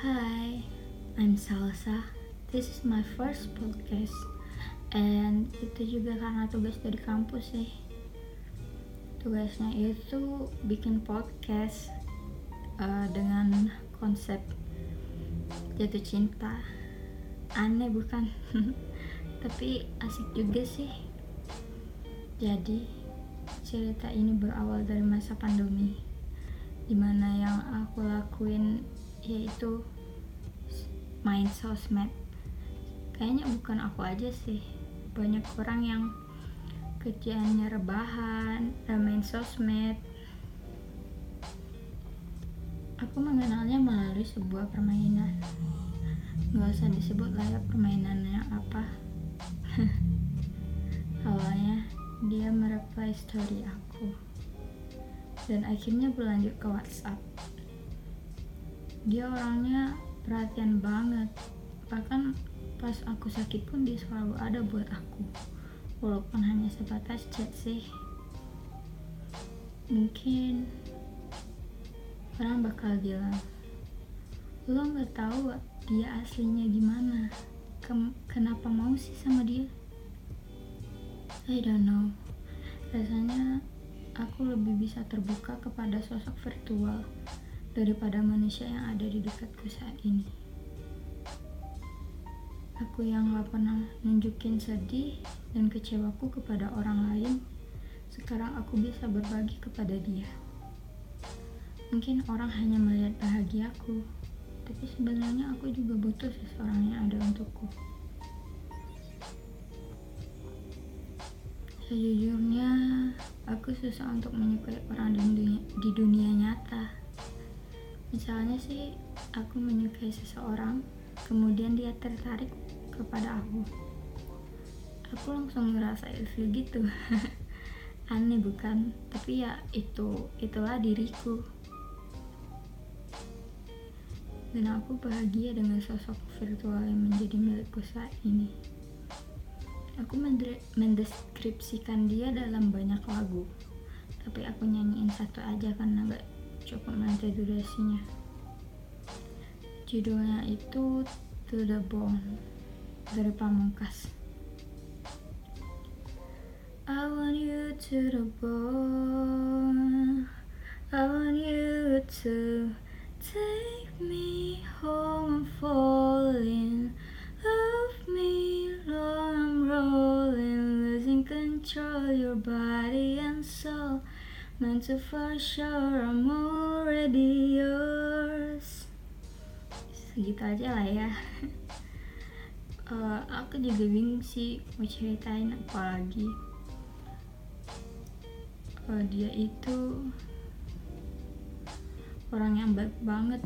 Hi, I'm Salsa. This is my first podcast, and itu juga karena tugas dari kampus sih. Tugasnya itu bikin podcast uh, dengan konsep jatuh cinta. Aneh bukan? Tapi asik juga sih. Jadi cerita ini berawal dari masa pandemi, di mana yang aku lakuin yaitu main sosmed. Kayaknya bukan aku aja sih. Banyak orang yang kerjaannya rebahan main sosmed. Aku mengenalnya melalui sebuah permainan. Nggak usah disebut lah ya permainannya apa. Awalnya dia mereply story aku. Dan akhirnya berlanjut ke WhatsApp dia orangnya perhatian banget. Bahkan pas aku sakit pun dia selalu ada buat aku. Walaupun hanya sebatas chat sih. Mungkin orang bakal bilang lo nggak tahu dia aslinya gimana? Kem kenapa mau sih sama dia? I don't know. Rasanya aku lebih bisa terbuka kepada sosok virtual daripada manusia yang ada di dekatku saat ini. Aku yang gak pernah nunjukin sedih dan kecewaku kepada orang lain, sekarang aku bisa berbagi kepada dia. Mungkin orang hanya melihat bahagiaku, tapi sebenarnya aku juga butuh seseorang yang ada untukku. Sejujurnya, aku susah untuk menyukai orang di dunia, di dunia nyata misalnya sih aku menyukai seseorang kemudian dia tertarik kepada aku. Aku langsung ngerasa ilfil gitu. Aneh bukan? Tapi ya itu itulah diriku. Dan aku bahagia dengan sosok virtual yang menjadi milikku saat ini. Aku mendeskripsikan dia dalam banyak lagu. Tapi aku nyanyiin satu aja karena gak cukup nanti durasinya. Judulnya itu To The Bone dari Pamungkas. I want you to the bone. I want you to take me home I'm falling. Love me long I'm rolling Losing control your body and soul Meant to for sure I'm already yours. Segitu aja lah ya. Uh, Aku juga bingung sih mau ceritain apa lagi. Uh, Dia itu Orang yang baik banget.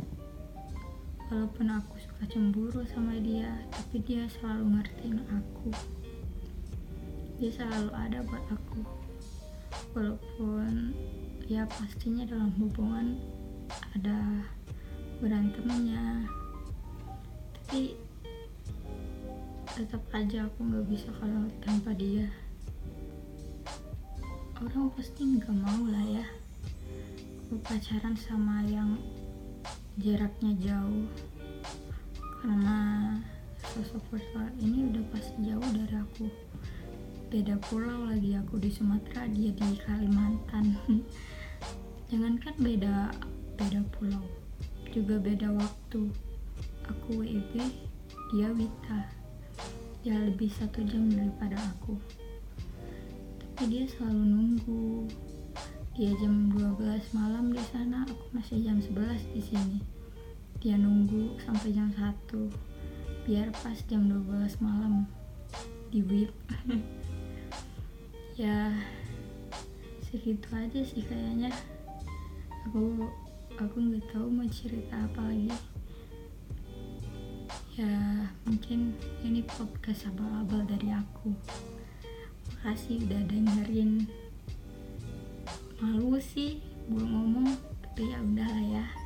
Walaupun aku suka cemburu sama dia Tapi dia selalu ngertiin aku. Dia selalu ada buat aku walaupun ya pastinya dalam hubungan ada berantemnya tapi tetap aja aku nggak bisa kalau tanpa dia. Orang pasti nggak mau lah ya. Aku pacaran sama yang jaraknya jauh. Karena sosok virtual ini udah pasti jauh dari aku beda pulau lagi aku di Sumatera dia di Kalimantan. Jangankan beda beda pulau juga beda waktu. Aku WIB dia Wita. Dia lebih satu jam daripada aku. Tapi dia selalu nunggu. Dia jam 12 malam di sana aku masih jam 11 di sini. Dia nunggu sampai jam 1 biar pas jam 12 malam di WIB ya segitu aja sih kayaknya. Aku aku nggak tahu mau cerita apa lagi. Ya mungkin ini podcast abal-abal dari aku. Makasih udah dengerin. Malu sih gue ngomong tapi ya udahlah ya